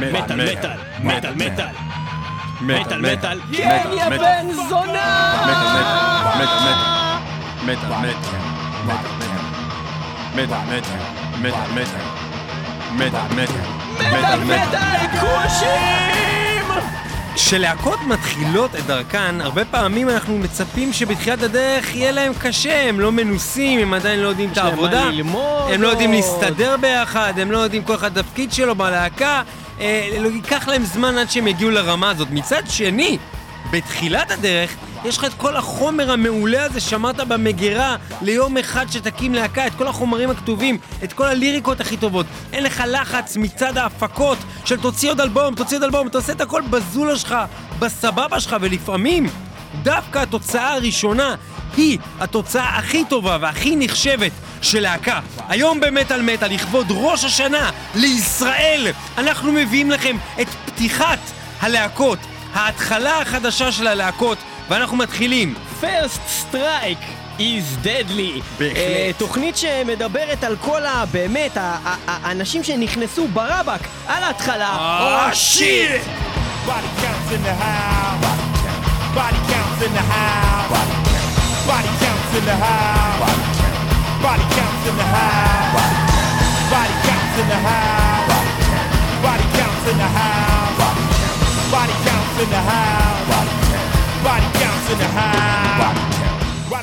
מטאל, מטאל, מטאל, מטאל. מטאל, מטאל. כן, יא בן זונה! מטאל, מטאל, מטאל, מטאל. מטאל, מטאל. מטאל, מטאל. מטאל, מטאל, מטאל, מטאל, כושים! כשלהקות מתחילות את דרכן, הרבה פעמים אנחנו מצפים שבתחילת הדרך יהיה להם קשה, הם לא מנוסים, הם עדיין לא יודעים את העבודה, הם לא יודעים להסתדר ביחד, הם לא יודעים כל אחד תפקיד שלו בלהקה, ייקח להם זמן עד שהם יגיעו לרמה הזאת. מצד שני, בתחילת הדרך, יש לך את כל החומר המעולה הזה שמרת במגירה ליום אחד שתקים להקה, את כל החומרים הכתובים, את כל הליריקות הכי טובות. אין לך לחץ מצד ההפקות של תוציא עוד אלבום, תוציא עוד אלבום, אתה עושה את הכל בזולה שלך, בסבבה שלך, ולפעמים דווקא התוצאה הראשונה היא התוצאה הכי טובה והכי נחשבת של להקה. היום במטאל מטאל, לכבוד ראש השנה לישראל, אנחנו מביאים לכם את פתיחת הלהקות, ההתחלה החדשה של הלהקות, ואנחנו מתחילים. First Strike is deadly. בהחלט. אה, תוכנית שמדברת על כל ה... באמת, האנשים שנכנסו ברבק על ההתחלה. אה, שיט! Body counts in the house. Body counts in the house. Body counts in the house. Body counts in the house. Body counts in the house. Body counts in the house. Body counts in the house. Body counts in the house.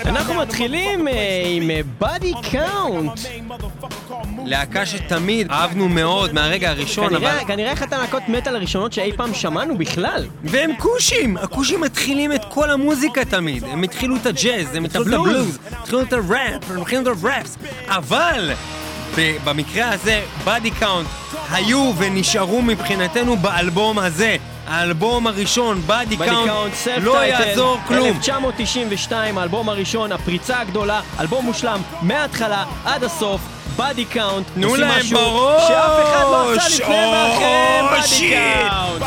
אנחנו מתחילים אה, עם בדי קאונט. להקה שתמיד אהבנו מאוד מהרגע הראשון, אבל... כנראה אחת הלהקות מטאל הראשונות שאי פעם שמענו בכלל. והם כושים! הכושים מתחילים את כל המוזיקה תמיד. הם התחילו את הג'אז, הם התחילו את הבלוז. התחילו את הראפ, הם התחילו את הראפס. אבל במקרה הזה, Body Count היו ונשארו מבחינתנו באלבום הזה. האלבום הראשון, Body Count, לא יעזור כלום. 1992, האלבום הראשון, הפריצה הגדולה, אלבום מושלם, מההתחלה עד הסוף, בדי קאונט. תנו להם בראש! שאף אחד לא עשה לפני ואחריהם, בדי! קאונט.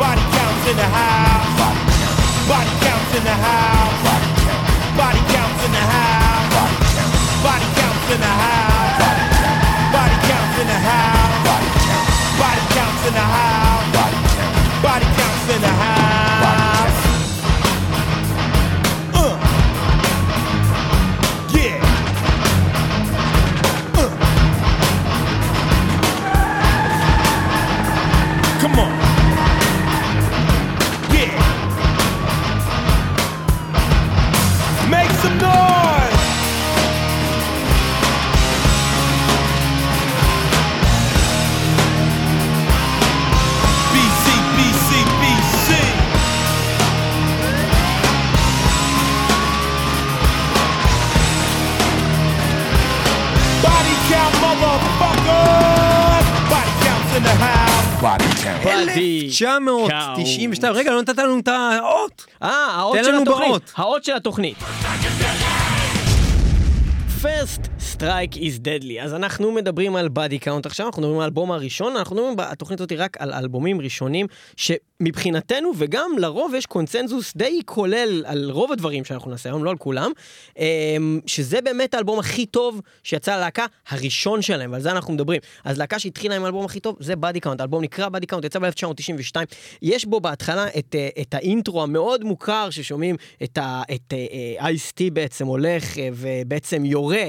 Body counts in the house. Body counts in the house. Body counts in the house. Body counts in the house. Body counts in the house. 1992, רגע, לא נתת לנו את האות. אה, האות של התוכנית. האות של התוכנית. First Strike is Deadly. אז אנחנו מדברים על Body Count עכשיו, אנחנו מדברים על האלבום הראשון, אנחנו מדברים בתוכנית הזאת רק על אלבומים ראשונים, שמבחינתנו, וגם לרוב יש קונצנזוס די כולל על רוב הדברים שאנחנו נעשה היום, לא על כולם, אמ, שזה באמת האלבום הכי טוב שיצא ללהקה הראשון שלהם, ועל זה אנחנו מדברים. אז להקה שהתחילה עם האלבום הכי טוב, זה Body Count, האלבום נקרא Body Count, יצא ב-1992. יש בו בהתחלה את, אה, את האינטרו המאוד מוכר, ששומעים את Ice-T בעצם הולך אה, ובעצם יורה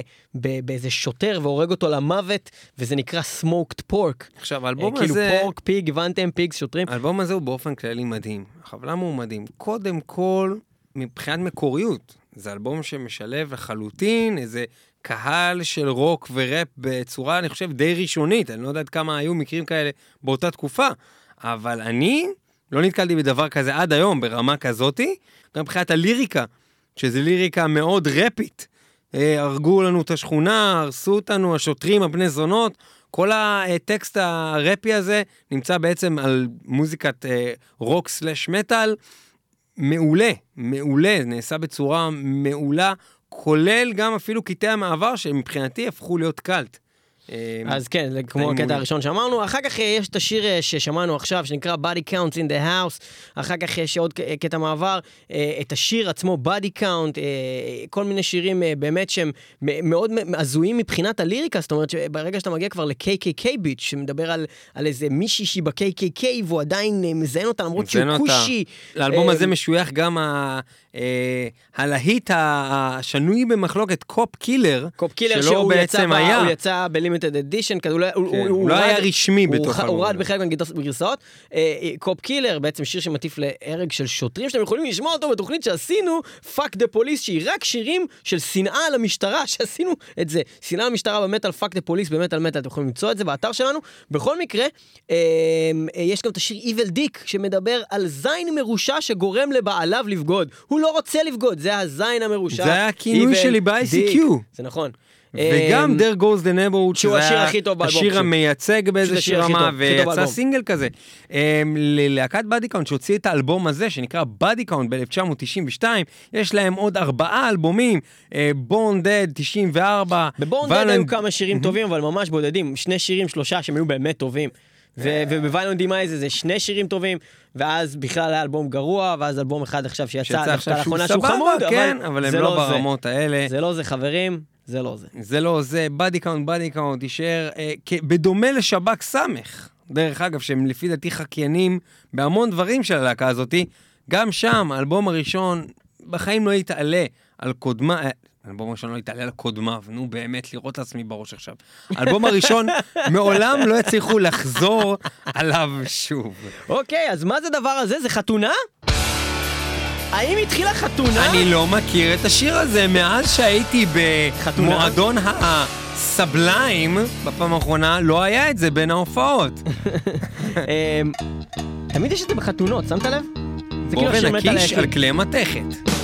באיזה שוטר והורג אותו למוות, וזה נקרא Smoked Pork. עכשיו, האלבום כאילו הזה... Pork, pig, הבנתם? pigs, שוטרים. האלבום הזה הוא באופן כללי מדהים. עכשיו, למה הוא מדהים? קודם כל, מבחינת מקוריות. זה אלבום שמשלב לחלוטין איזה קהל של רוק וראפ בצורה, אני חושב, די ראשונית. אני לא יודע עד כמה היו מקרים כאלה באותה תקופה, אבל אני לא נתקלתי בדבר כזה עד היום ברמה כזאתי, גם מבחינת הליריקה, שזה ליריקה מאוד ראפית. אה, הרגו לנו את השכונה, הרסו אותנו, השוטרים, הבני זונות. כל הטקסט הראפי הזה נמצא בעצם על מוזיקת אה, רוק סלאש מטאל. מעולה, מעולה, נעשה בצורה מעולה, כולל גם אפילו קטעי המעבר שמבחינתי הפכו להיות קאלט. אה, אז כן, זה כמו. הקטע הראשון שאמרנו. אחר כך אה, יש את השיר אה, ששמענו עכשיו, שנקרא Body Count in the House. אחר כך יש עוד ק- קטע מעבר, אה, את השיר עצמו, Body Count, אה, כל מיני שירים אה, באמת שהם מאוד הזויים מבחינת הליריקה, זאת אומרת שברגע שאתה מגיע כבר ל-KKK ביץ', שמדבר על, על איזה מישהי שהיא ב-KKK והוא עדיין אה, מזיין אותה למרות שהוא. כושי. לאלבום אה, הזה משוייך גם אה, הלהיט ה- השנוי במחלוקת, Cop Killer, Cop Killer שהוא בעצם היה. הוא יצא ב limited edition, כזה הוא לא- הוא- כן, הוא- הוא הוא לא היה הורד- רשמי הוא בתוך האלבום הורד הזה. בחלק מהגרסאות. אה, אה, Cop Killer, בעצם שיר שמטיף להרג של שוטרים, שאתם יכולים לשמוע אותו בתוכנית שעשינו, Fuck the Police, שהיא רק שירים של שנאה למשטרה, שעשינו את זה. שנאה למשטרה במטאל, Fuck the Police במטאל מטאל, אתם יכולים למצוא את זה באתר שלנו. בכל מקרה, אה, אה, יש גם את השיר Evil Dick, שמדבר על זין מרושע שגורם לבעליו לבגוד. הוא לא רוצה לבגוד, זה הזין המרושע. זה היה הכינוי שלי ב-ICQ. זה נכון. וגם אה, There Goes the Neighborhood, שהוא השיר הכי טוב באלבום, השיר. המייצג באיזושהי רמה, ויצא. סינגל כזה. אמ, ללהקת Body Count שהוציא את האלבום הזה, שנקרא Body Count ב-1992, יש להם עוד ארבעה אלבומים, Born Dead 94, ב Born Dead היו כמה שירים טובים, אבל ממש בודדים. שני שירים, שלושה, שהם היו באמת טובים. וב Violent Demise שני שירים טובים, ואז בכלל היה אלבום גרוע, ואז אלבום אחד עכשיו שיצא, שיצא דווקא לאחרונה שהוא חמוד, כן, אבל הם לא זה. ברמות האלה. זה לא זה, חברים, זה לא זה. זה לא זה, Body Count, Body Count יישאר אה, בדומה לשב"ק ס'. דרך אגב, שהם לפי דעתי חקיינים בהמון דברים של הלהקה הזאתי. גם שם, האלבום הראשון בחיים לא יתעלה על קודמה... האלבום הראשון לא יתעלה על קודמיו, נו באמת, לראות את עצמי בראש עכשיו. האלבום הראשון, מעולם לא יצליחו לחזור עליו שוב. אוקיי, אז מה זה הדבר הזה? זה חתונה? האם התחילה חתונה? אני לא מכיר את השיר הזה מאז שהייתי? במועדון הסבליים, בפעם האחרונה לא היה את זה בין ההופעות. אמ, תמיד יש את זה בחתונות, שמת לב? זה בוא כאילו מטאל. על כלי מתכת.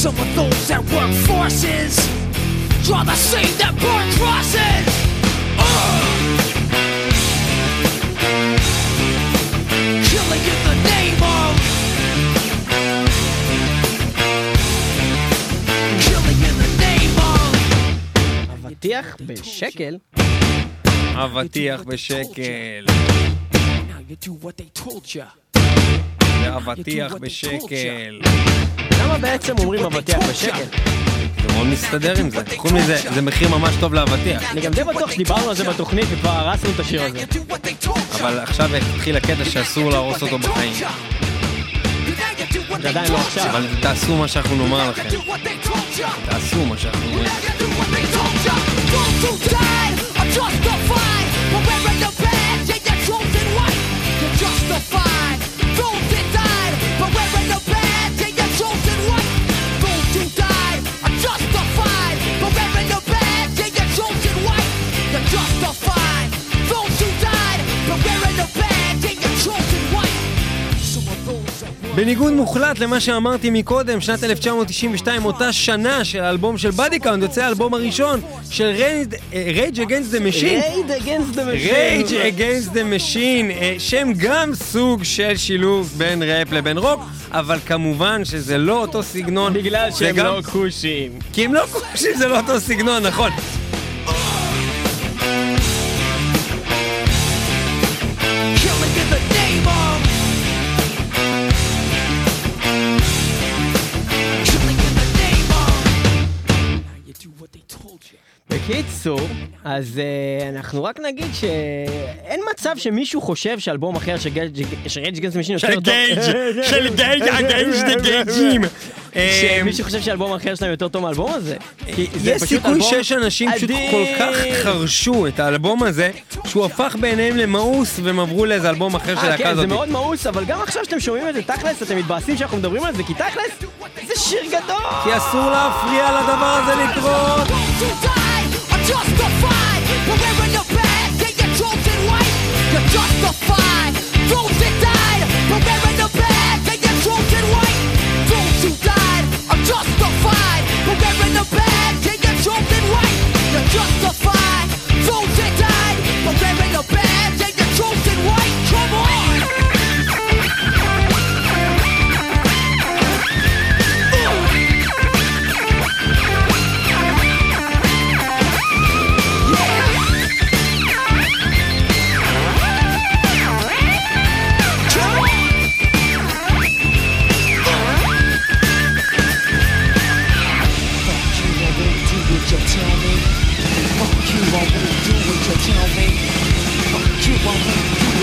Some of those that work forces are the same that burn crosses. Ugh! Killing in the name of Killing in the name of אבטיח בשקל. אבטיח בשקל. Now you do what they told ya. זה אבטיח בשקל. למה בעצם אומרים אבטיח בשקל? זה מאוד מסתדר עם זה. חוץ מזה, זה מחיר ממש טוב לאבטיח. אני גם די בטוח שדיברנו על זה בתוכנית וכבר הרסנו את השיר הזה. You do what they told ya. אבל עכשיו התחיל הקטע שאסור להרוס אותו בחיים. זה עדיין לא עכשיו. אבל תעשו מה שאנחנו נאמר לכם. תעשו מה שאנחנו אומרים. Do בניגוד מוחלט למה שאמרתי מקודם, שנת 1992, אותה שנה של האלבום של Body Count, יוצא האלבום הראשון של Rage Against the Machine. Rage Against the Rage Against the Machine, שהם גם סוג של שילוב בין ראפ לבין רוק, אבל כמובן שזה לא אותו סגנון. בגלל שהם לא כושים. כי הם לא כושים, זה לא אותו סגנון, נכון. בקיצור, אז אה, אנחנו רק נגיד שאין מצב שמישהו חושב שאלבום אחר של רייג' גנס משין יותר של טוב. גייג', של גייג', הגייג' זה גייג'ים. שמישהו חושב שהאלבום האחר שלהם יותר טוב מהאלבום הזה. זה יש סיכוי שיש אנשים פשוט. כל כך חרשו את האלבום הזה, שהוא הפך בעיניהם למאוס והם עברו לאיזה אלבום אחר של אה, להקה כן, זה הזאת. מאוד מאוס, אבל גם עכשיו שאתם שומעים את זה תכלס, אתם מתבאסים שאנחנו מדברים על זה, כי תכלס, זה שיר גדול! כי אסור להפריע לדבר הזה לקרות. Justified for wearing the badge. You're justified. Those died wearing the badge. Those who died are justified wearing the badge. You're justified.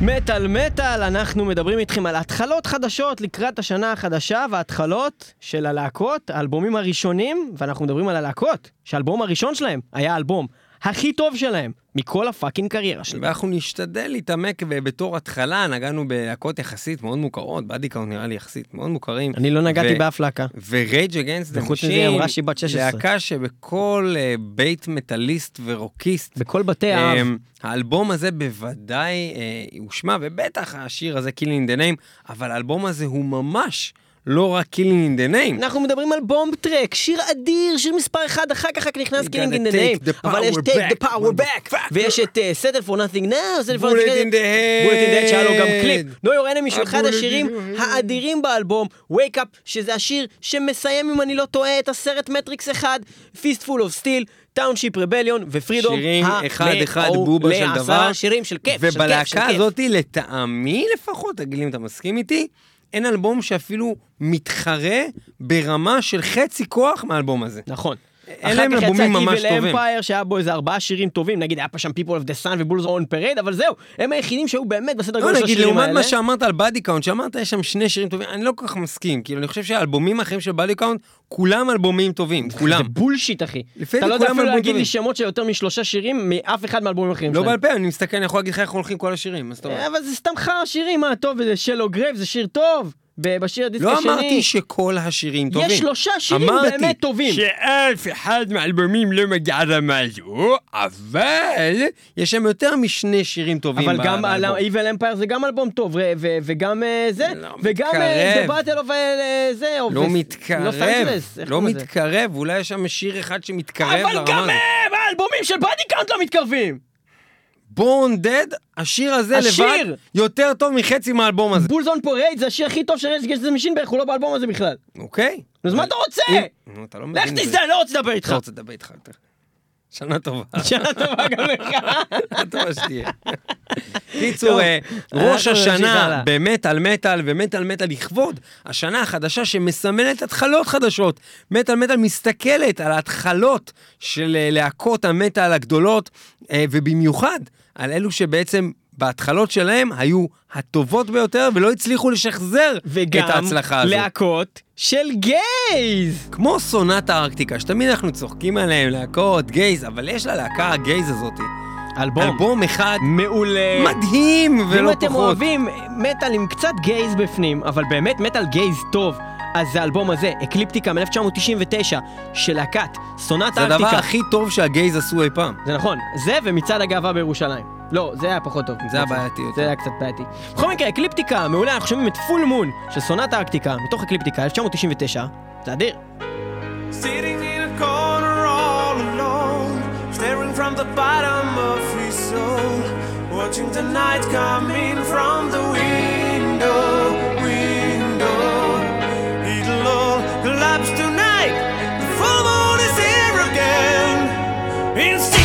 מטאל מטאל, אנחנו מדברים איתכם על התחלות חדשות לקראת השנה החדשה והתחלות של הלהקות, האלבומים הראשונים, ואנחנו מדברים על הלהקות, שהאלבום הראשון שלהם היה האלבום הכי טוב שלהם מכל הפאקינג קריירה שלהם. ואנחנו נשתדל להתעמק, ובתור התחלה נגענו בלהקות יחסית מאוד מוכרות, בדיקאונט נראה לי יחסית מאוד מוכרים. אני לא נגעתי ו- באף להקה. ורייג' אגנסט דה וחוץ מזה אמרה שהיא בת 16. להקה שבכל אה, בית מטאליסט ורוקיסט, בכל בתי האב. אמ, האלבום הזה בוודאי אה, הושמע, ובטח השיר הזה, Killing in the Name, אבל האלבום הזה הוא ממש לא רק Killing in the Name. אנחנו מדברים על Bombtrack, שיר אדיר, שיר מספר אחד, אחר כך נכנס Name, take the אבל יש take the power back. ויש את uh, settle for nothing now, settle for Bullet nothing in the head. שהיה לו גם קליפ, know your enemy שהוא אחד Bullet in השירים. האדירים באלבום, wake up, שזה השיר שמסיים אם אני לא טועה את הסרט מטריקס אחד, fistful of steel, Township Rebellion ו Freedom, שירים אחד אחד בובה של דבר. שירים של כיף, של כיף, של ובלהקה כיף. הזאת, לטעמי לפחות, תגיד לי אם אתה מסכים איתי, אין אלבום שאפילו מתחרה ברמה של חצי כוח מהאלבום הזה. נכון. אין להם אלבומים ממש טובים. Empire שהיה בו איזה ארבעה שירים טובים, נגיד היה פה שם People of the Sun ו Bulls on Parade, אבל זהו, הם היחידים שהיו באמת בסדר לא, גודל של נגיד, השירים לעומת האלה. מה שאמרת על Body Count, שאמרת יש שם שני שירים טובים, אני לא כל כך מסכים. כאילו, אני חושב שהאלבומים האחרים של Body Count, כולם אלבומים טובים, כולם. זה bullshit אחי. אתה לא יודע אפילו להגיד לי. שמות של יותר משלושה שירים מאף אחד מהאלבומים האחרים לא שלהם. בעל פה, אני מסתכל, אני יכול להגיד לך איך הולכים כל השירים? אבל זה סתם חרא שירים, מה טוב, Shallow Grave, זה שיר טוב. בשיר הדיסק לא השני. אמרתי שכל השירים טובים. יש שלושה שירים אמרתי באמת טובים. שאף אחד מהאלבומים לא מגיע לרמה הזו, אבל יש שם יותר משני שירים טובים. אבל גם באלבום. Evil Empire זה גם אלבום טוב, וגם אה, זה, לא וגם אה, מתקרב. The Battle of אה, זה, לא מתקרב, לא? מתקרב, אולי יש שם שיר אחד שמתקרב אבל לרמה גם הזאת. אה, האלבומים של Body Count לא מתקרבים! Born Dead, השיר הזה השיר! לבד יותר טוב מחצי מהאלבום הזה, Bulls on Parade זה השיר הכי טוב של Rage Against the Machine בערך, הוא לא באלבום הזה בכלל. אוקיי? אז מה אתה רוצה? אם- נו, אתה לא לך מבין בזה. תזדהה, לא רוצה לדבר איתך. לא רוצה לדבר איתך יותר. שנה טובה. שנה טובה גם לך. שנה טובה שתהיה. קיצור, אה, ראש אנחנו נמשיך השנה. במטאל מטאל ומטאל מטאל לכבוד השנה החדשה שמסמלת התחלות חדשות. מטאל מטאל מסתכלת על ההתחלות של אה, להקות המטאל הגדולות, אה, ובמיוחד על אלו שבעצם בהתחלות שלהם היו הטובות ביותר ולא הצליחו לשחזר את ההצלחה הזאת. וגם להקות של גייז! כמו סונת ארקטיקה, שתמיד אנחנו צוחקים עליהם, להקות, גייז, אבל יש ללהקה הגייז הזאתי. אלבום. אלבום אחד מעולה. מדהים, ולא פחות. אם אתם אוהבים מטאל עם קצת gays בפנים, אבל באמת מטאל gays טוב. אז זה האלבום הזה, Ecliptica מ-1999, של להקת Sonata Arctica. זה הדבר הכי טוב שה gays עשו אי פעם. זה נכון. זה ומצעד הגאווה בירושלים. לא, זה היה פחות טוב. זה היה בעייתי יותר. זה היה קצת בעייתי. בכל מקרה, Ecliptica, מעולה, אנחנו שומעים את Full Moon של Sonata Arctica, מתוך Ecliptica, 1999. זה אדיר. Watching the night coming from the wind. Instead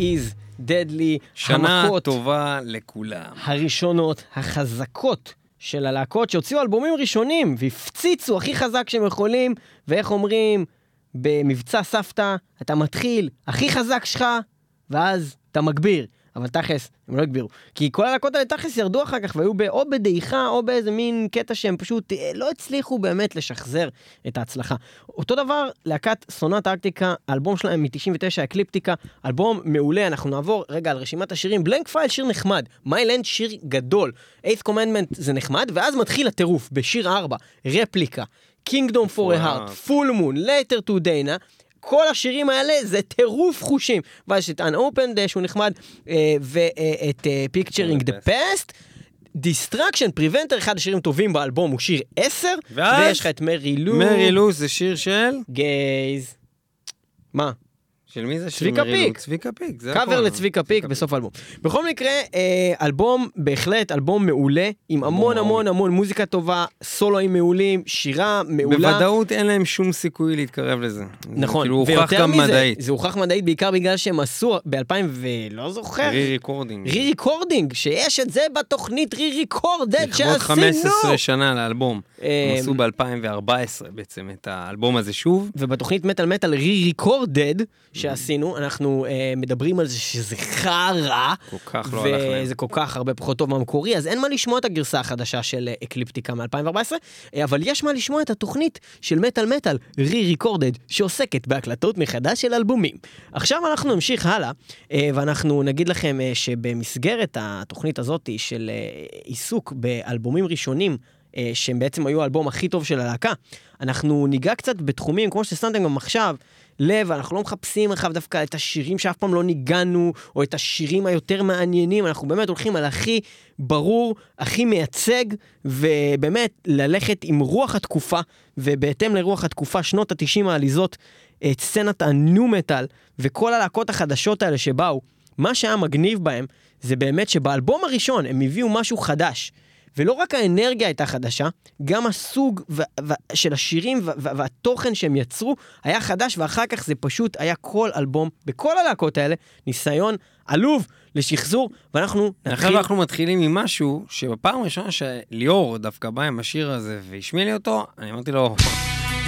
is deadly. שנה המכות, טובה לכולם. הראשונות, החזקות של הלהקות שהוציאו אלבומים ראשונים והפציצו הכי חזק שהם יכולים, ואיך אומרים, במבצע סבתא, אתה מתחיל הכי חזק שלך, ואז אתה מגביר. אבל תכלס, הם לא הגבירו. כי כל הלהקות האלה תכלס ירדו אחר כך והיו ב- או בדעיכה או באיזה מין קטע שהם פשוט אה, לא הצליחו באמת לשחזר את ההצלחה. אותו דבר, להקת Sonata Arctica, האלבום שלהם מ-99, Ecliptica, אלבום מעולה, אנחנו נעבור רגע על רשימת השירים. Blank File שיר נחמד, My Land שיר גדול, 8th Commandment זה נחמד, ואז מתחיל הטירוף בשיר 4, Replica, a וואו. Heart, Full Moon, Letter to Dana. כל השירים האלה זה טירוף חושים. ואז יש את Unopened אה, שהוא נחמד, אה, ואת אה, Picturing the Past. Destruction Preventer, אחד השירים הטובים באלבום הוא שיר 10, ואז? ויש לך את Mary-Lou, Mary-Lou זה שיר של? gays. מה? של מי זה? צביקה פיק. צביקה פיק, זה קאבר הכל. לצביקה פיק בסוף האלבום. בכל מקרה, אה, אלבום, בהחלט אלבום מעולה, עם המון. המון המון מוזיקה טובה, סולואים מעולים, שירה מעולה. בוודאות אין להם שום סיכוי להתקרב לזה. זה נכון, כאילו הוכח גם מדעית. זה הוכח מדעית בעיקר בגלל שהם עשו ב-2000 ולא זוכר, re-recording. Re-recording, שיש את זה בתוכנית re-recorded לכבוד שעשינו. 15 שנה לאלבום. אה, הם עשו ב-2014 בעצם את האלבום הזה שוב. ובתוכנית מטאל מטאל רי ריקורדד שעשינו, אנחנו אה, מדברים על זה שזה חרא. כל כך לא הלך להם. וזה כל כך הרבה פחות טוב מהמקורי, אז אין מה לשמוע את הגרסה החדשה של אה, אקליפטיקה מ-2014, אה, אבל יש מה לשמוע את התוכנית של מטאל מטאל, ריקורדד, שעוסקת בהקלטות מחדש של אלבומים. עכשיו אנחנו נמשיך הלאה, אה, ואנחנו נגיד לכם אה, שבמסגרת התוכנית הזאת של אה, עיסוק באלבומים ראשונים, אה, שהם בעצם היו האלבום הכי טוב של הלהקה, אנחנו ניגע קצת בתחומים, כמו ששמתם גם עכשיו, לב, אנחנו לא מחפשים אחריו דווקא את השירים שאף פעם לא ניגענו, או את השירים היותר מעניינים, אנחנו באמת הולכים על הכי ברור, הכי מייצג, ובאמת ללכת עם רוח התקופה, ובהתאם לרוח התקופה, שנות ה-90 העליזות, את סצנת הניו מטאל, וכל הלהקות החדשות האלה שבאו, מה שהיה מגניב בהם, זה באמת שבאלבום הראשון הם הביאו משהו חדש. ולא רק האנרגיה הייתה חדשה, גם הסוג ו- ו- של השירים ו- ו- והתוכן שהם יצרו היה חדש, ואחר כך זה פשוט היה כל אלבום, בכל הלהקות האלה, ניסיון עלוב לשחזור, ואנחנו עכשיו נתחיל... אנחנו מתחילים עם משהו שבפעם הראשונה שליאור דווקא בא עם השיר הזה והשמיע לי אותו, אני אמרתי לו,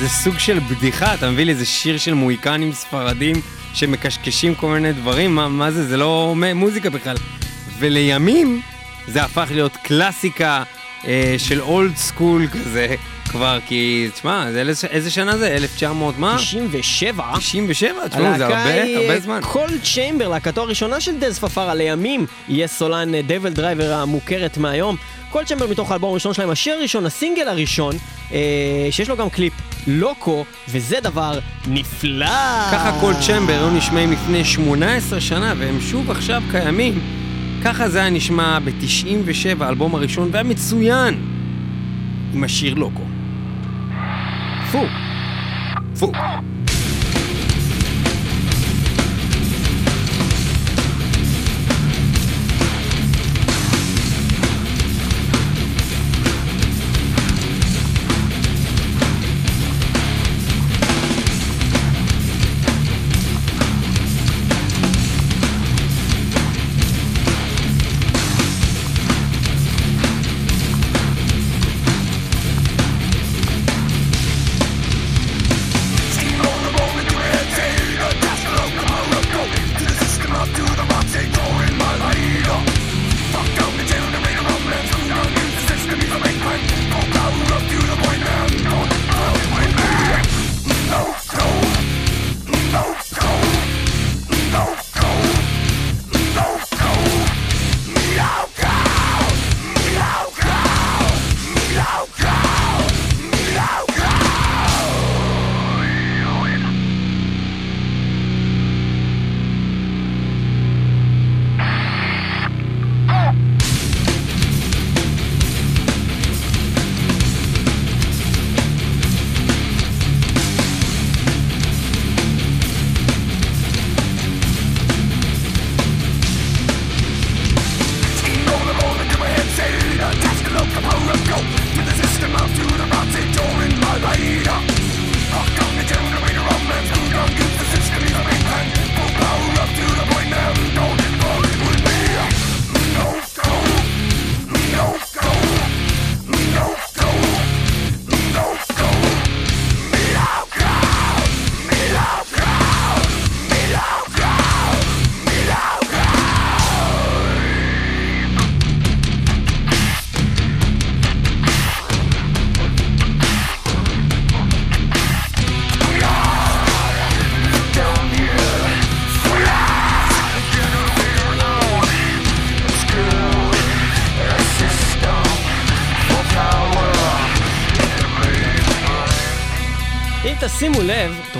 זה סוג של בדיחה, אתה מביא לי איזה שיר של מוהיקנים ספרדים שמקשקשים כל מיני דברים, מה, מה זה, זה לא מוזיקה בכלל. ולימים זה הפך להיות קלאסיקה אה, של old school כזה, כבר, כי, תשמע, זה איזה, איזה שנה זה? 1900 מה? 97. 97? תשמעו, זה הרבה, הרבה זמן. Coal Chamber, להקתו הראשונה של Dez Fafara, לימים יהיה סולן DevilDriver המוכרת מהיום. Coal Chamber מתוך האלבום הראשון שלהם, השיר הראשון, הסינגל הראשון, אה, שיש לו גם קליפ לוקו, וזה דבר נפלא. ככה כל צ'מבר היו נשמעים לפני 18 שנה, והם שוב עכשיו קיימים. ככה זה היה נשמע ב-97, האלבום הראשון והמצוין, עם השיר לוקו. פו. פו.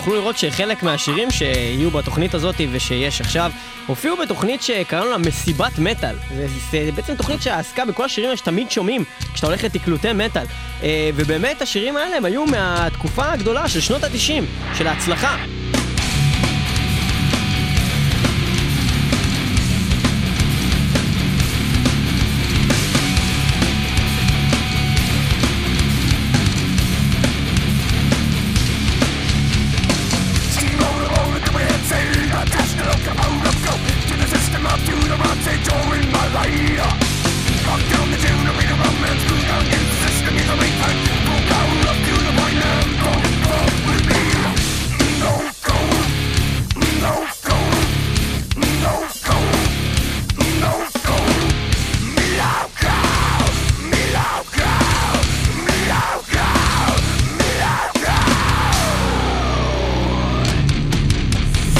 תוכלו לראות שחלק מהשירים שיהיו בתוכנית הזאת ושיש עכשיו, הופיעו בתוכנית שקראנו לה מסיבת מטאל. זה, בעצם תוכנית שעסקה בכל השירים שתמיד שומעים כשאתה הולך לתקלוטי מטאל. אה, ובאמת השירים האלה הם היו מהתקופה הגדולה של שנות ה-90, של ההצלחה.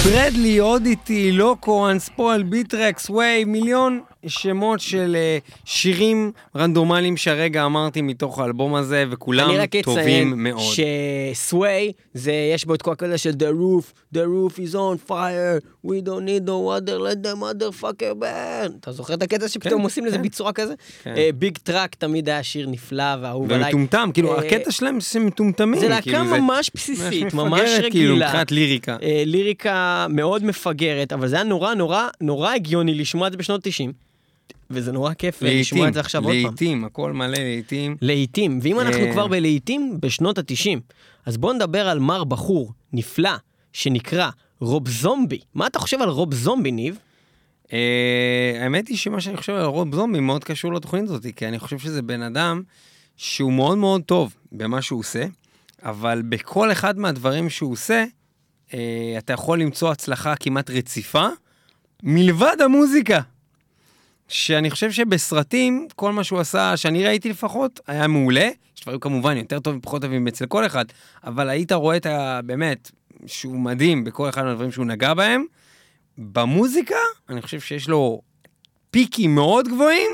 ברדלי, אודיטי, לוקו, אנספול, ביטרקס, ווי, מיליון שמות של אה, שירים רנדומליים שהרגע אמרתי מתוך האלבום הזה, וכולם אני רק טובים אציין מאוד. ש Sway, זה, יש בו את כל הקטע של The roof, the roof is on fire, we don't need no water, let the motherfucker burn. אתה זוכר את הקטע שפתאום כן, עושים לזה כן. ביצוע כזה? כן. Big Truck תמיד היה שיר נפלא ואהוב עליי. ומטומטם, כאילו, אה, הקטע שלהם זה מטומטמים. זה להקה כאילו, ממש בסיסית, ממש מפגרת, כאילו, רגילה. מבחינת ליריקה. אה, ליריקה מאוד מפגרת, אבל זה היה נורא נורא נורא הגיוני לשמוע את זה בשנות ה-90. וזה נורא כיף לשמוע את זה עכשיו עוד פעם. לעיתים, הכל מלא לעיתים. לעיתים, ואם אנחנו אה. כבר בלעיתים, בשנות ה-90, אז בואו נדבר על מר בחור נפלא, שנקרא רוב זומבי. מה אתה חושב על רוב זומבי, ניב? אה, האמת היא שמה שאני חושב על רוב זומבי מאוד קשור לתוכנית הזאת, כי אני חושב שזה בן אדם שהוא מאוד מאוד טוב במה שהוא עושה, אבל בכל אחד מהדברים שהוא עושה, אה, אתה יכול למצוא הצלחה כמעט רציפה, מלבד המוזיקה. שאני חושב שבסרטים, כל מה שהוא עשה, שאני ראיתי לפחות, היה מעולה. יש דברים כמובן יותר טובים ופחות טובים אצל כל אחד, אבל היית רואה את ה... באמת, שהוא מדהים בכל אחד מהדברים שהוא נגע בהם. במוזיקה, אני חושב שיש לו פיקים מאוד גבוהים,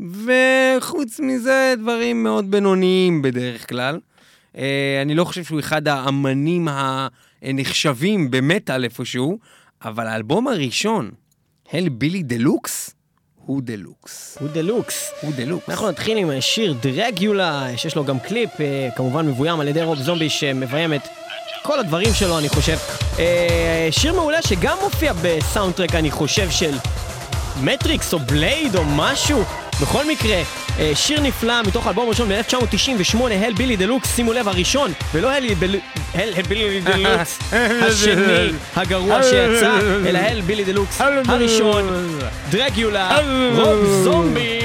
וחוץ מזה, דברים מאוד בינוניים בדרך כלל. אה, אני לא חושב שהוא אחד האמנים הנחשבים במטאל איפשהו, אבל האלבום הראשון, Hellbilly Deluxe, הוא דלוקס. הוא דלוקס. הוא דלוקס. אנחנו נתחיל עם השיר Dragula, שיש לו גם קליפ, אה, כמובן מבוים על ידי Rob Zombie, שמביים את כל הדברים שלו, אני חושב. אה, שיר מעולה שגם מופיע בסאונדטרק, אני חושב, של מטריקס או בלייד או משהו. בכל מקרה, אה, שיר נפלא מתוך האלבום הראשון מ-1998, Hellbilly Deluxe, שימו לב, הראשון, ולא Hellbilly- Hellbilly Deluxe, השני, הגרוע שיצא, אלא Hellbilly Deluxe, הראשון, Dragula, Rob Zombie.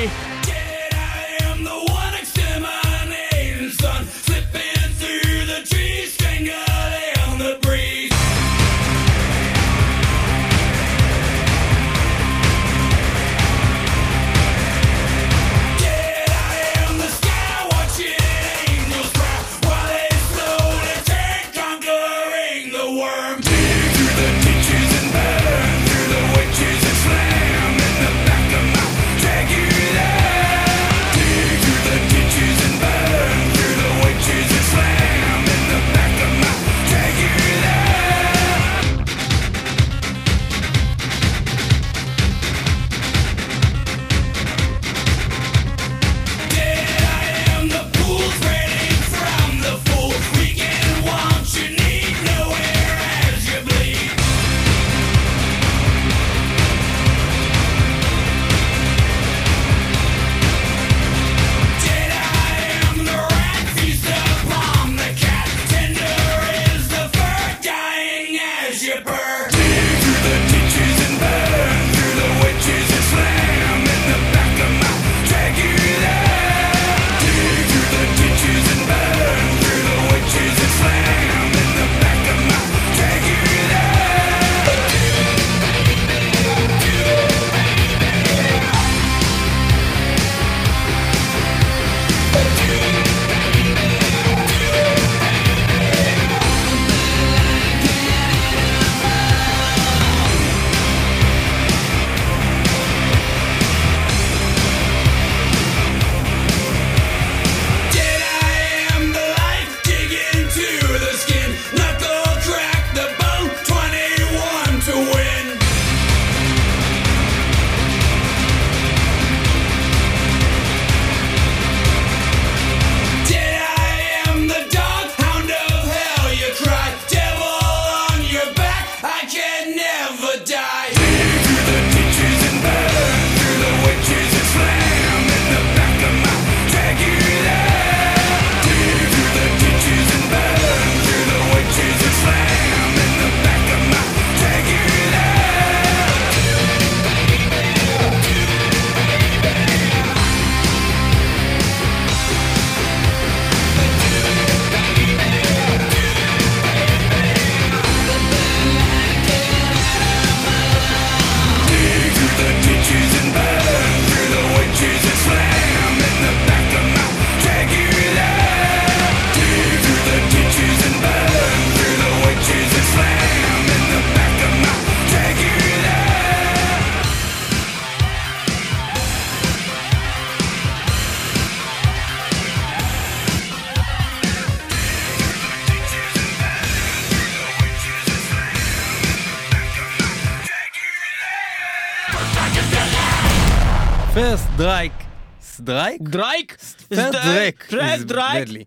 Strike? Strike.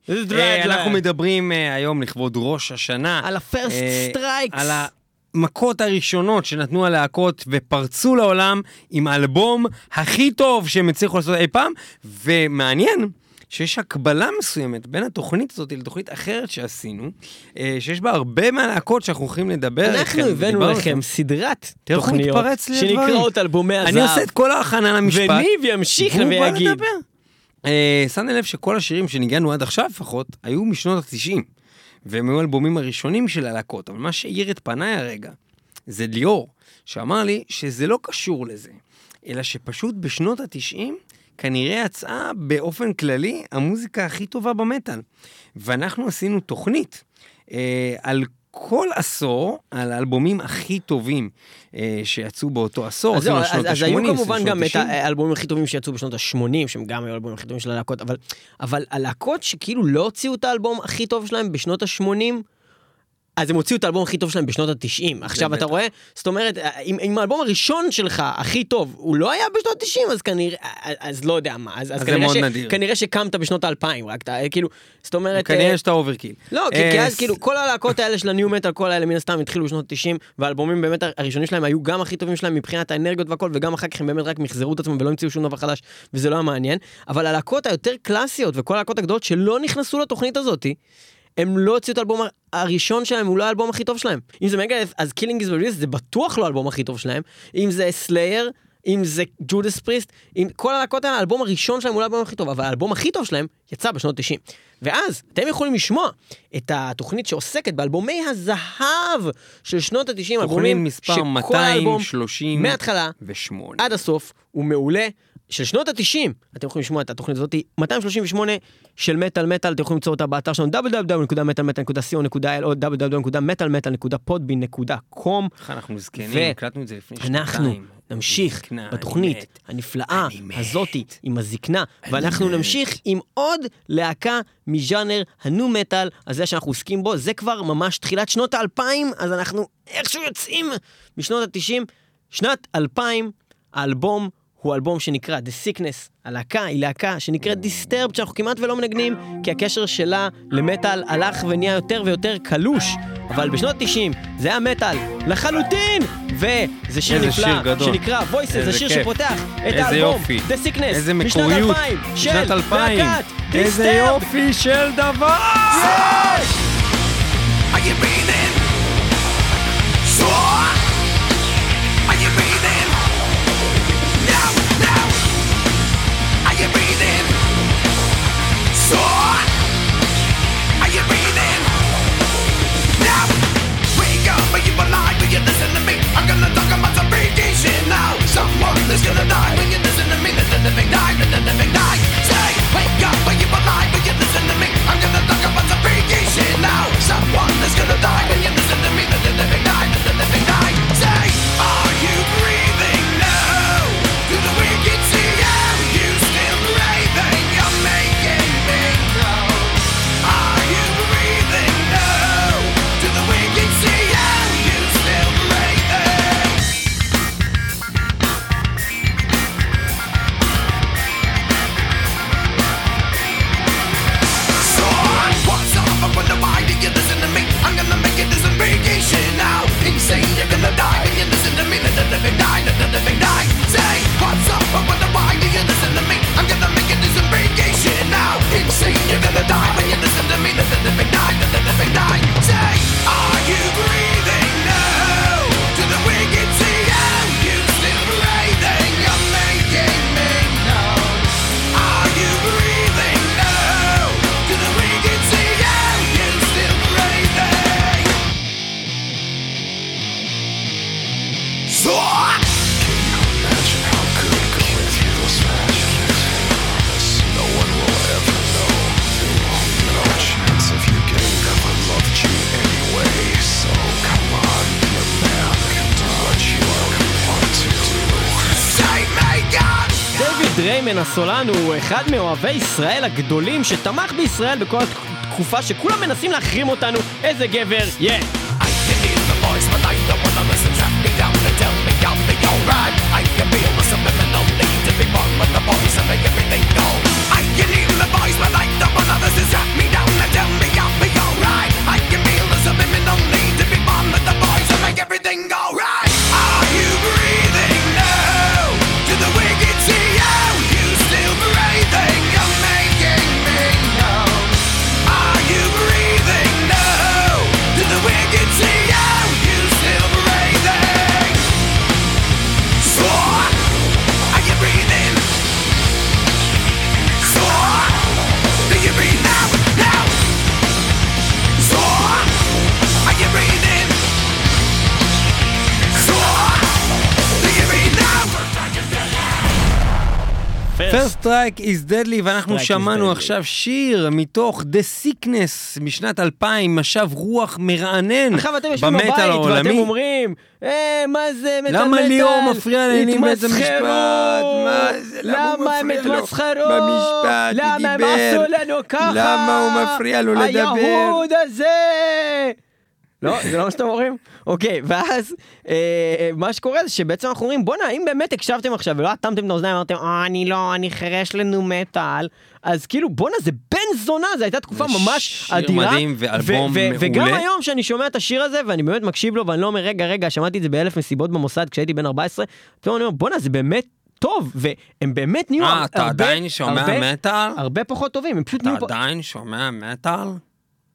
First strike? אה, אנחנו מדברים אה, היום לכבוד ראש השנה. על ה first אה, strikes. על המכות הראשונות שנתנו הלהקות ופרצו לעולם עם האלבום הכי טוב שהם הצליחו לעשות אי פעם, ומעניין. שיש הקבלה מסוימת בין התוכנית הזאת לתוכנית אחרת שעשינו, אה, שיש בה הרבה מהלהקות שאנחנו הולכים לדבר אנחנו איתכם, הבאנו לכם. סדרת תוכניות. שנקראות אלבומי הזהב. אני עושה את כל ההכנה למשפט. וניב ימשיך ויגיד. אה, שמתי לב שכל השירים שניגענו עד עכשיו לפחות, היו משנות ה-90. והם היו האלבומים הראשונים של הלהקות, אבל מה שהאיר את פניי הרגע, זה ליאור, שאמר לי שזה לא קשור לזה, אלא שפשוט בשנות ה-90, כנראה יצאה באופן כללי המוזיקה הכי טובה במטאל. ואנחנו עשינו תוכנית אה, על כל עשור, על האלבומים הכי טובים אה, שיצאו באותו עשור, אז זהו, אז, שנות אז היו ה-80, כמובן גם את ה... האלבומים הכי טובים שיצאו בשנות ה-80, שהם גם היו האלבומים הכי טובים של הלהקות, אבל, אבל הלהקות שכאילו לא הוציאו את האלבום הכי טוב שלהם בשנות ה-80, אז הם הוציאו את האלבום הכי טוב שלהם בשנות ה-90. עכשיו, אתה. רואה? זאת אומרת, אם, אם האלבום הראשון שלך, הכי טוב, הוא לא היה בשנות ה-90, אז כנראה, אז לא יודע מה, אז, אז, אז זה מאוד ש, נדיר. כנראה שקמת בשנות ה-2000, רק אתה, כאילו, זאת אומרת... אה, כנראה שאתה Overkill. לא, כי, אה, כי אז ס- כאילו כל הלהקות האלה של ה nu metal, כל האלה מן הסתם התחילו בשנות ה-90, והאלבומים באמת הראשונים שלהם היו גם הכי טובים שלהם מבחינת האנרגיות והכל, וגם אחר כך הם באמת רק מחזרו את עצמם ולא המציאו שום דבר חדש, וזה לא היה מעניין. אבל הלהקות היותר קלאסיות וכל הלהקות הגדולות שלא נכנסו לתוכנית הזאתי, הם לא הוציאו את האלבום הראשון שלהם, הוא לא האלבום הכי טוב שלהם. אם זה Megadeth, אז Killing Is Business זה בטוח לא האלבום הכי טוב שלהם. אם זה Slayer, אם זה Judas Priest, עם כל הלהקות האלה, האלבום הראשון שלהם הוא לא האלבום הכי טוב, אבל האלבום הכי טוב שלהם יצא בשנות 90. ואז אתם יכולים לשמוע את התוכנית שעוסקת באלבומי הזהב של שנות ה-90, תוכנית אלבומים מספר שכל האלבום 230 מההתחלה ושמונה. עד הסוף הוא מעולה. של שנות ה-90, אתם יכולים לשמוע את התוכנית הזאת, 238 של מטאל מטאל, אתם יכולים למצוא אותה באתר שלנו www.metalmetal.co.il או www.metalmetal.podbean.com איך אנחנו זקנים, הקלטנו את זה לפני שנתיים. אנחנו נמשיך בתוכנית. הנפלאה. הזאתי עם הזקנה, ואנחנו נמשיך עם עוד להקה מז'אנר הנו מטאל, הזה שאנחנו עוסקים בו, זה כבר ממש תחילת שנות האלפיים, אז אנחנו איכשהו יוצאים משנות התשעים. שנת 2000, האלבום הוא אלבום שנקרא The Sickness. הלהקה היא להקה שנקראת Disturbed, שאנחנו כמעט ולא מנגנים, כי הקשר שלה למטאל הלך ונהיה יותר ויותר קלוש. אבל בשנות 90 זה היה מטאל לחלוטין! וזה שיר איזה נפלא, שיר גדול. שנקרא Voices, זה איזה שיר כיף. שפותח את איזה האלבום יופי. The Sickness, איזה משנת מקוריות. 2000, של שנת 2000. להקת איזה Disturbed. יופי של דבר! Are you breathing? So Are you breathing? Is gonna die when you listen to me. Say, wake up, you you listen to me? I'm gonna talk about some radiation now. Someone is gonna die ריימן הסולן הוא אחד מאוהבי ישראל הגדולים שתמך בישראל בכל התקופה שכולם מנסים להחרים אותנו. איזה גבר, יא! I First Strike is Deadly, ואנחנו שמענו. עכשיו שיר מתוך The Sickness משנת 2000, משב רוח מרענן עכשיו אתם יושבים בבית ואתם. אומרים, אה, מה זה מטאל מטאל? למה ליאור מפריע לעניינים בבית המשפט? התמסחרו! מה זה? למה הם? התמסחרו? במשפט, למה הם. עשו לנו ככה? למה הוא מפריע לו לדבר? היהוד הזה! לא, זה לא מה שאתם אומרים? אוקיי, ואז אה, מה שקורה זה שבעצם אנחנו אומרים, בואנה, אם באמת הקשבתם עכשיו ולא אטמתם את האוזניים, אמרתם, אה, אני לא, אני חירש לנו מטאל, אז כאילו, בואנה, זה בן זונה, זו הייתה תקופה ממש שיר אדירה. מדהים ואלבום ו- וגם מעולה. היום שאני שומע את השיר הזה, ואני באמת מקשיב לו, ואני לא אומר, רגע, רגע, שמעתי את זה באלף מסיבות במוסד כשהייתי בן 14, פתאום אני אומר, בואנה, זה באמת טוב, והם באמת נהיו אה, הרבה, אתה עדיין שומע הרבה- מטאל? הרבה פחות טובים, הם פשוט אתה נהיו... פה- עדיין שומע מטאל?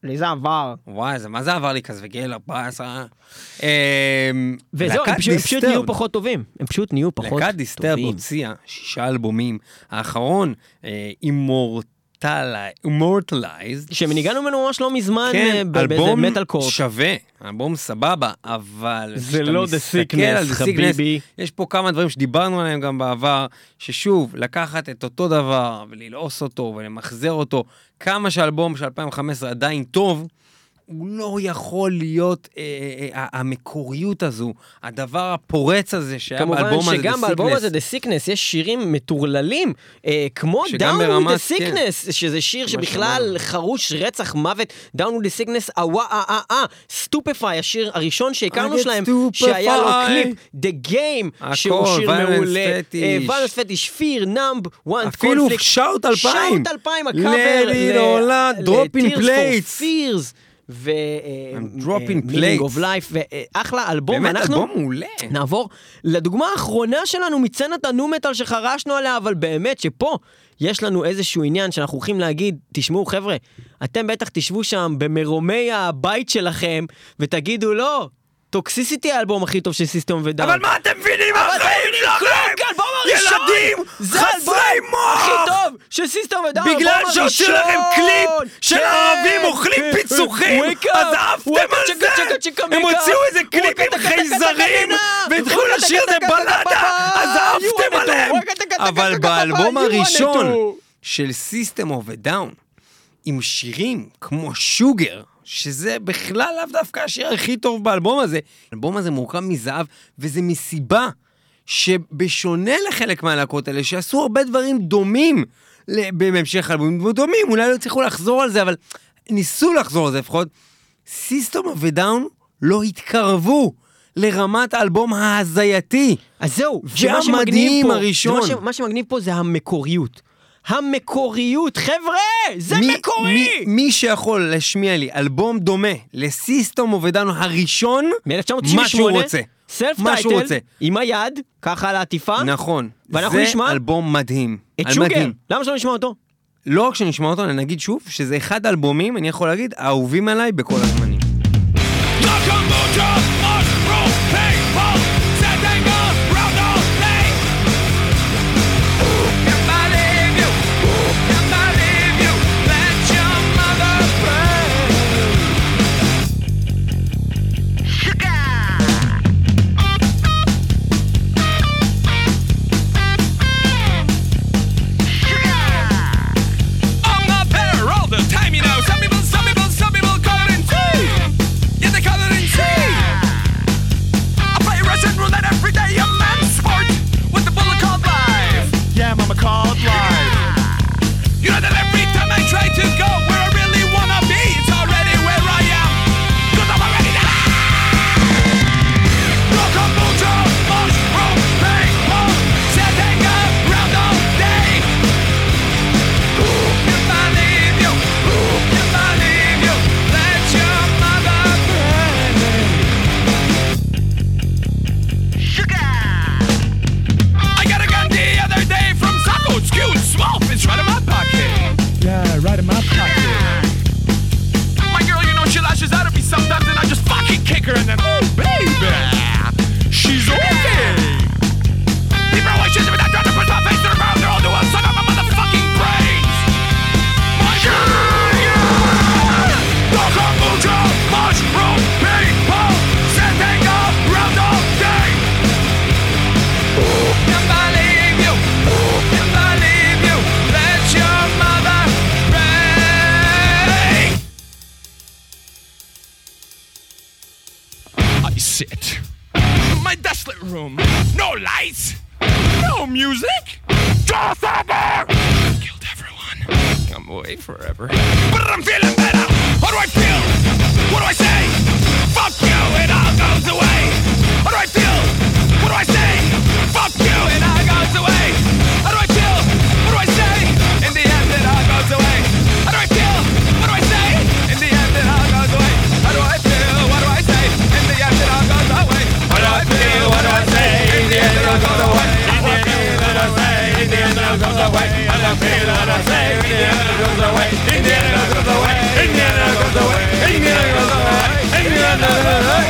לי זה עבר. וואי, זה מה זה עבר לי כזה בגיל 14? אמ, וזהו, הם פשוט, פשוט נהיו. פחות טובים. הם פשוט נהיו פחות להקת Disturbed טובים. הוציאה שישה אלבומים. האחרון, Immortalized. שמניגענו ממנו ממש לא מזמן כן, אה, באיזה מטאל קורט. שווה, אלבום סבבה, אבל... זה לא The Sickness, חביבי. יש פה כמה דברים שדיברנו עליהם גם בעבר, ששוב, לקחת את אותו דבר וללעוס אותו ולמחזר אותו, כמה שהאלבום של 2015 עדיין טוב, הוא לא יכול להיות אה, אה, אה, המקוריות הזו, הדבר הפורץ הזה שהיה כמובן באלבום הזה, שגם The באלבום Sickness. הזה, The Sickness, יש שירים מטורללים, אה, כמו שגם Down with the Sickness, שזה שיר שבכלל שאמרנו. חרוש רצח מוות, Down with the Sickness, אווה אה אה אה, Stupify, השיר הראשון שהכרנו שלהם. שהיה לו קליפ, The Game, שהוא שיר מעולה. Violence Fetish, Fear, Numb, Want, אפילו Shout 2000. Shout 2000, הקאבר, Let it all out, ו... I'm dropping Meaning plates. of Life, ואחלה אלבום, באמת אנחנו... אלבום מעולה. נעבור לדוגמה האחרונה שלנו מצנת ה nu metal שחרשנו עליה, אבל באמת שפה יש לנו איזשהו עניין שאנחנו הולכים להגיד, תשמעו חבר'ה, אתם בטח תשבו שם במרומי הבית שלכם ותגידו לא, Toxicity האלבום הכי טוב של System of a Down. אבל מה אתם מבינים מהחיים שלכם? האלבום הראשון! ילדים חסרי מוח! הכי טוב של System of a Down, בגלל שהוציאו! לכם קליפ של כן, ערבים אוכלים פיצוחים, אז עפתם על זה! הם הוציאו איזה קליפ עם חייזרים, והתחילו לשיר טקה זה בלדה, אז עפתם עליהם! אבל באלבום הראשון. של a Down, עם שירים כמו שוגר, שזה בכלל לאו דווקא השיר הכי טוב באלבום הזה. האלבום הזה מורכב מזהב, וזה מסיבה שבשונה לחלק מהלהקות האלה, שעשו הרבה דברים דומים בהמשך האלבומים, דומים, אולי לא הצליחו לחזור על זה, אבל ניסו לחזור על זה לפחות. סיסטום ודאון לא התקרבו לרמת האלבום ההזייתי. אז זהו, זה שמגניב פה, הראשון. זה מה, ש, מה שמגניב פה זה המקוריות. המקוריות, חבר'ה, זה מי- מקורי! מי, מי שיכול להשמיע לי אלבום דומה לסיסטום אובדנו הראשון, מ-1998, מה שהוא רוצה. סלף טייטל. עם היד, ככה על העטיפה, נכון. ואנחנו זה נשמע אלבום מדהים. את על שוגר. מדהים. למה שלא נשמע אותו? לא רק שנשמע אותו, אני נגיד שוב, שזה אחד האלבומים, אני יכול להגיד, האהובים עליי בכל הזמנים. I sit. My desolate room. No lights. No music. Just over. Killed everyone. I'm away forever. But I'm feeling better. How do I feel? What do I say? Fuck you, it all goes away. How do I feel? What do I say? Fuck you, it all goes away. How do I What do I say? In the end, it all goes away. In the end, goes away. In the end, it all goes away. I feel? What I say? In the end, it all goes away. In the end, it all goes away. In the end, it all goes away. In the end, it all goes away. In the end, it all goes away.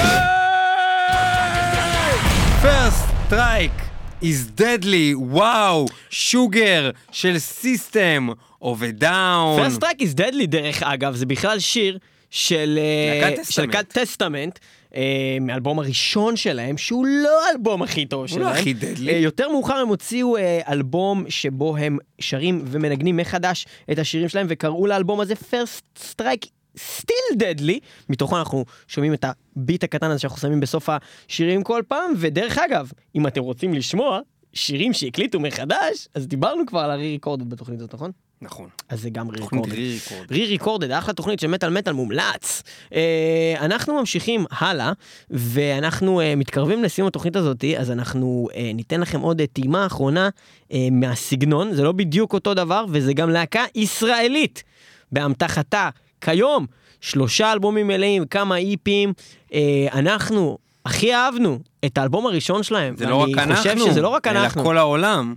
First strike is deadly, וואו, שוגר של סיסטם, עובד דאון. פרסט טרק איז דדלי דרך אגב, זה בכלל שיר של אה, להקת טסטמנט. אה, מהאלבום הראשון שלהם, שהוא לא האלבום הכי טוב שלהם. לא הכי דדלי. אה, יותר מאוחר הם הוציאו אה, אלבום שבו הם שרים ומנגנים מחדש את השירים שלהם, וקראו לאלבום הזה First Strike Still Deadly. מתוכו אנחנו שומעים את הביט הקטן הזה שאנחנו שמים בסוף השירים כל פעם, ודרך אגב, אם אתם רוצים לשמוע שירים שהקליטו מחדש, אז דיברנו כבר על הרי-ריקורדד בתוכנית הזאת, נכון? נכון. אז זה גם רי-ריקורדד. re-recorded. רי-ריקורדד, אחלה תוכנית של מטאל מטאל מומלץ. אה, אנחנו ממשיכים הלאה, ואנחנו אה, מתקרבים לסיום התוכנית הזאת, אז אנחנו אה, ניתן לכם עוד אה, טעימה אחרונה אה, מהסגנון, זה לא בדיוק אותו דבר, וזה גם להקה ישראלית, באמתחתה כיום, שלושה אלבומים מלאים, כמה איפים, אה, אנחנו הכי אהבנו את האלבום הראשון שלהם, זה לא רק חושב אנחנו, שזה לא רק אלא אנחנו. כל העולם.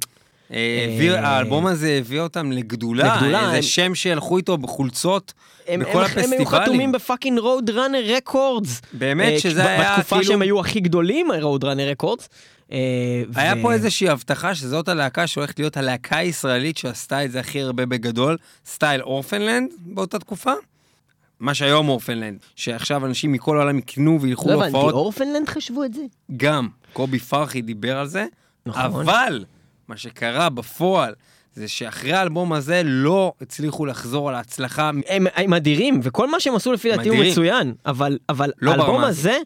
אה, אה, האלבום הזה הביא אותם לגדולה, איזה שם שילכו איתו בחולצות בכל הם, הם היו הפסטיבלים. חתומים ב fucking Roadrunner Records. באמת שזה היה בתקופה כאילו- שהם היו הכי גדולים, Roadrunner Records. היה פה איזושהי הבטחה שזאת הלהקה שהולכת להיות הלהקה הישראלית שעשתה את זה הכי הרבה בגדול, סטייל Orphaned Land באותה תקופה. מה שהיום Orphaned Land, שעכשיו אנשים מכל העולם יקנו וילכו לא הבנתי, להופעות, Orphaned Land חשבו את זה? גם קובי פרחי דיבר על זה, נכון. אבל מה שקרה בפועל זה שאחרי האלבום הזה לא הצליחו לחזור על ההצלחה. הם, הם אדירים, וכל מה שהם עשו לפי דעתי הוא. מצוין, אבל, אבל לא האלבום ברמה הזה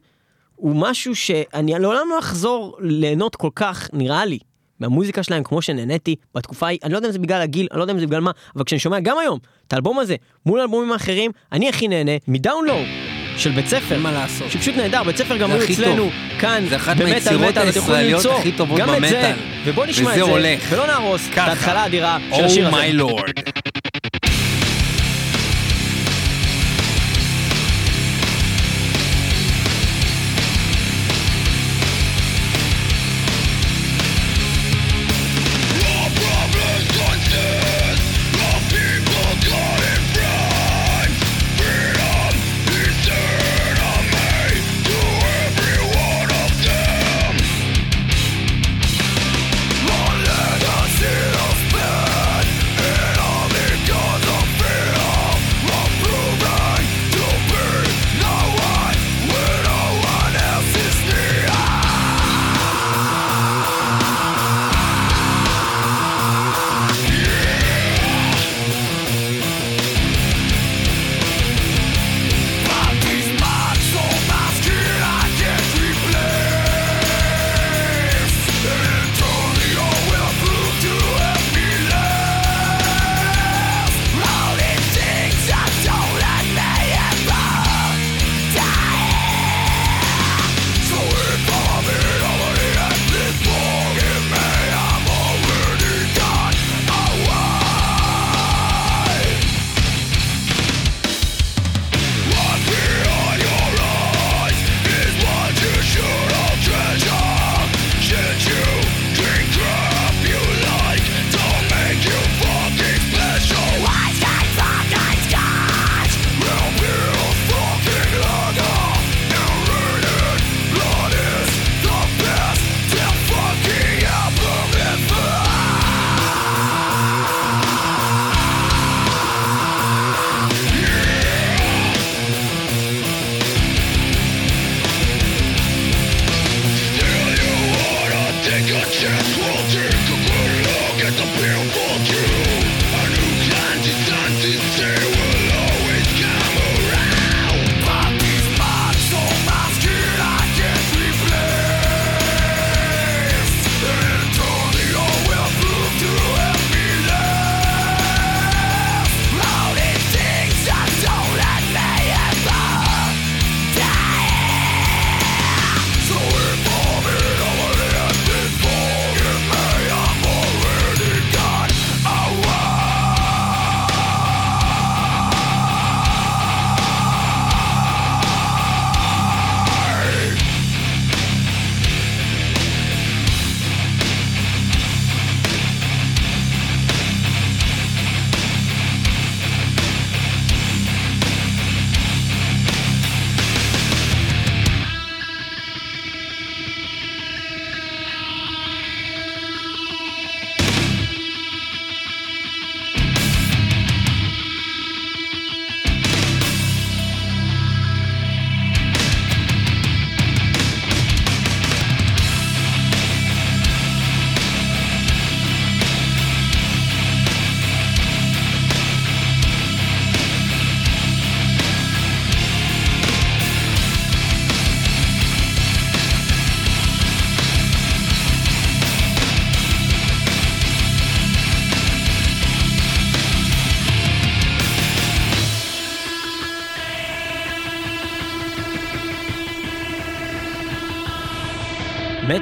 הוא משהו שאני לעולם לא אחזור ליהנות כל כך, נראה לי, מהמוזיקה שלהם כמו שנהניתי בתקופה ההיא, אני לא יודע אם זה בגלל הגיל, אני לא יודע אם זה בגלל מה, אבל כשאני שומע גם היום את האלבום הזה מול האלבומים האחרים, אני הכי נהנה מדאונלואו של בית ספר. אין מה לעשות. שפשוט נהדר, בית ספר גם היו הכי אצלנו. כאן, זה אחת במטאל מהיצירות מטאל, אתם יכולים הישראליות למצוא הכי טובות גם את זה, במטאל. ובוא נשמע את זה. ולא נהרוס את. ההתחלה האדירה של השיר Oh הזה. my lord.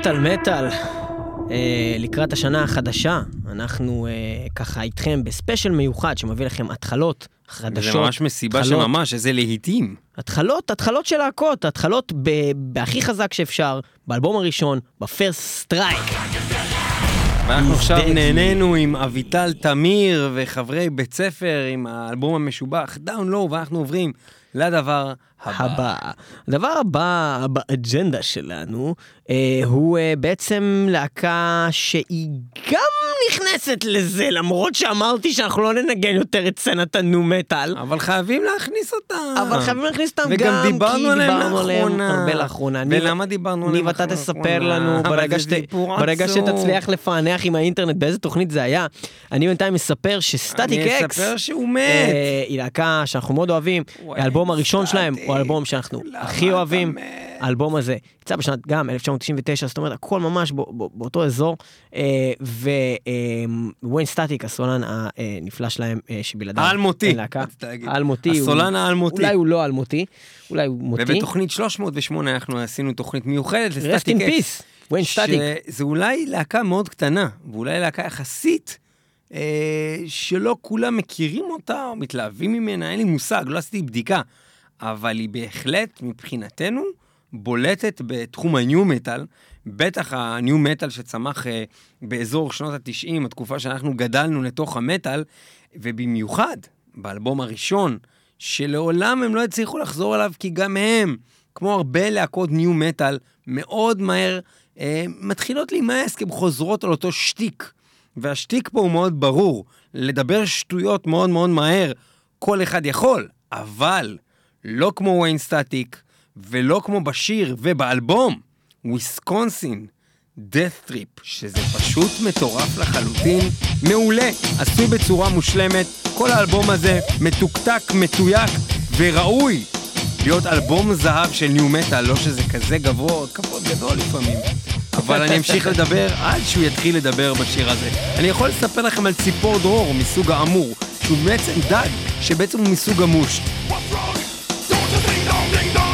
מטאל מטאל. אה, לקראת השנה החדשה, אנחנו אה, ככה איתכם בספיישל מיוחד שמביא לכם התחלות, חדשות. זה ממש מסיבה התחלות, שממש, איזה להיטים. התחלות, התחלות של להקות, התחלות בהכי חזק שאפשר, באלבום הראשון, ב first strike. ואנחנו עכשיו. נהנינו עם אביטל תמיר וחברי בית ספר עם האלבום המשובח Down Low, ואנחנו עוברים לדבר הבא. הדבר הבא באג'נדה שלנו אה, הוא אה, בעצם להקה שהיא גם נכנסת לזה, למרות שאמרתי שאנחנו לא ננגן יותר את סצנת הנו מטאל. אבל חייבים להכניס אותם. אבל חייבים להכניס אותם וגם גם, דיברנו כי עליהם דיברנו עליהם לאחרונה. הרבה לאחרונה. ולמה דיברנו עליהם ניב, אתה לאחרונה? תספר לנו ברגע, שת... ברגע. שתצליח לפענח עם האינטרנט באיזה תוכנית זה היה. אני בינתיים מספר שסטטיק אני אקס, אספר שהוא מת. אה, היא להקה שאנחנו מאוד אוהבים, האלבום הראשון שלהם הוא האלבום שאנחנו הכי אוהבים. האלבום הזה יצא בשנת גם 1999, זאת אומרת הכל ממש בא- בא- באותו אזור. Wayne Static, הסולן הנפלא שלהם, אה, שבלעדיו האלמותי, אין להקה. האלמותי. הסולן האלמותי. אולי הוא לא אלמותי, אולי הוא מותי. ובתוכנית 308 אנחנו עשינו תוכנית מיוחדת ל Static-X. Wayne Static. שזה אולי להקה מאוד קטנה, ואולי להקה יחסית, אה, שלא כולם מכירים אותה או מתלהבים ממנה, אין לי מושג, לא עשיתי בדיקה. אבל היא בהחלט, מבחינתנו, בולטת בתחום הניו מטאל, בטח הניו מטאל שצמח אה, באזור שנות ה-90, התקופה שאנחנו גדלנו לתוך המטאל, ובמיוחד באלבום הראשון, שלעולם הם לא הצליחו לחזור אליו, כי גם הם, כמו הרבה להקות ניו מטאל, מאוד מהר אה, מתחילות להימאס, כי הן חוזרות על אותו שטיק. והשטיק פה הוא מאוד ברור, לדבר שטויות מאוד מאוד מהר, כל אחד יכול, אבל לא כמו Wayne Static, ולא כמו בשיר ובאלבום, Wisconsin Death Trip, שזה פשוט מטורף לחלוטין, מעולה, עשוי בצורה מושלמת, כל האלבום הזה מתוקתק, מתויק וראוי להיות אלבום זהב של ניו מטאל, לא שזה כזה גבוה, כבוד גדול לפעמים. אבל אני אמשיך לדבר עד שהוא יתחיל לדבר בשיר הזה. אני יכול לספר לכם על ציפור דרור מסוג האמור, שהוא בעצם דג, שבעצם הוא מסוג המוש. Holding the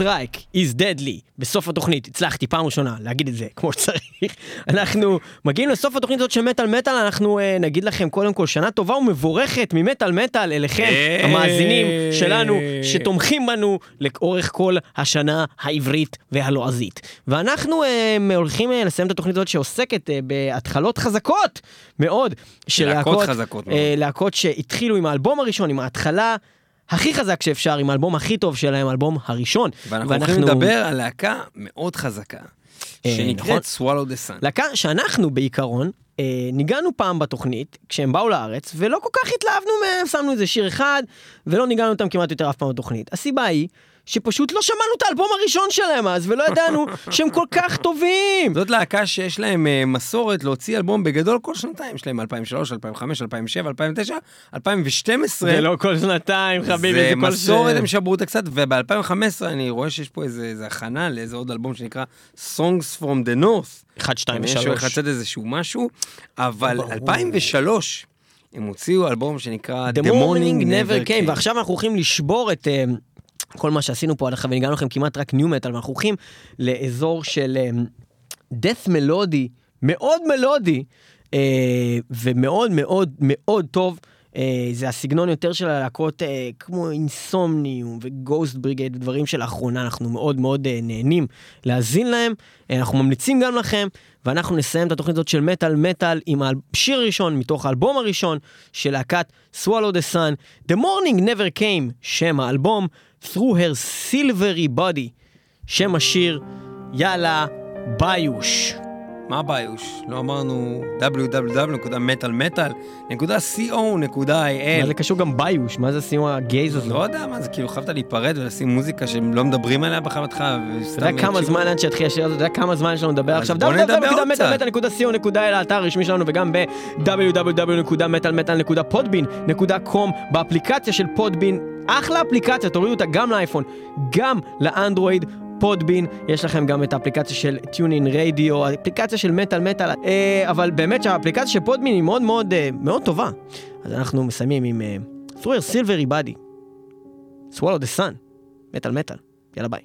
Strike is Deadly, בסוף התוכנית, הצלחתי פעם ראשונה להגיד את זה כמו שצריך. אנחנו מגיעים לסוף התוכנית הזאת של מטאל מטאל, אנחנו אה, נגיד לכם קודם כל שנה טובה ומבורכת ממטאל מטאל אליכם. המאזינים שלנו, שתומכים בנו לאורך כל השנה העברית והלועזית. ואנחנו אה, הולכים אה, לסיים את התוכנית הזאת שעוסקת אה, בהתחלות חזקות מאוד של להקות להקות, חזקות מאוד. אה, להקות שהתחילו עם האלבום הראשון, עם ההתחלה. הכי חזק שאפשר, עם האלבום הכי טוב שלהם, האלבום הראשון. ואנחנו הולכים לדבר על להקה מאוד חזקה, אה, שנקראת Swallow the Sun. להקה שאנחנו בעיקרון אה, ניגענו פעם בתוכנית, כשהם באו לארץ, ולא כל כך התלהבנו מהם, שמנו איזה שיר אחד, ולא ניגענו אותם כמעט יותר אף פעם בתוכנית. הסיבה היא שפשוט לא שמענו את האלבום הראשון שלהם אז, ולא ידענו שהם כל כך טובים. זאת להקה שיש להם אה, מסורת להוציא אלבום בגדול כל שנתיים, יש להם 2003, 2005, 2007, 2009, 2012. זה לא כל שנתיים, חביבי, זה זה כל מסורת, ש- הם שברו אותה קצת, וב-2015 אני רואה שיש פה איזה, איזה הכנה לאיזה עוד אלבום שנקרא Songs from the North. 1, 2 יש הולך ו-3. לצאת איזשהו משהו, אבל ברור. 2003 הם הוציאו אלבום שנקרא The morning never came, ועכשיו אנחנו הולכים לשבור את אה, כל מה שעשינו פה עד עכשיו, וניגענו לכם כמעט רק ניו מטאל, ואנחנו הולכים לאזור של death מלודי, מאוד מלודי, אה, ומאוד מאוד מאוד טוב. אה, זה הסגנון יותר של הלהקות אה, כמו אינסומניום וגוסט בריגייד ודברים שלאחרונה אנחנו מאוד מאוד אה, נהנים להאזין להם. אה, אנחנו ממליצים גם לכם, ואנחנו נסיים את התוכנית הזאת של מטאל מטאל עם השיר הראשון מתוך האלבום הראשון של להקת Swallow the Sun, The Morning Never Came, שם האלבום, Through Her Silvery Body, שם השיר, יאללה, ביוש. מה הביוש? לא אמרנו www.metalmetal.co.il מה זה קשור גם ביוש? מה זה הסיום הגייז הזה? לא יודע מה זה, כאילו חייבת להיפרד ולשים מוזיקה שהם לא מדברים עליה בחמתך, אתה וסתם יודע כמה יקשיבו. זמן עד שיתחיל השיר הזה? אתה יודע כמה זמן יש לנו לדבר עכשיו? www.metalmetal.co.il האתר הרשמי שלנו וגם ב-www.metalmetal.podbean.com באפליקציה של פודבין. אחלה אפליקציה, תורידו אותה גם לאייפון, גם לאנדרואיד. פודבין, יש לכם גם את האפליקציה של טיונין רדיו, האפליקציה של מטאל מטאל, אה, אבל באמת שהאפליקציה של פודבין היא מאוד מאוד אה, מאוד טובה. אז אנחנו מסיימים עם your silvery body, swallow the sun, מטאל מטאל, יאללה ביי.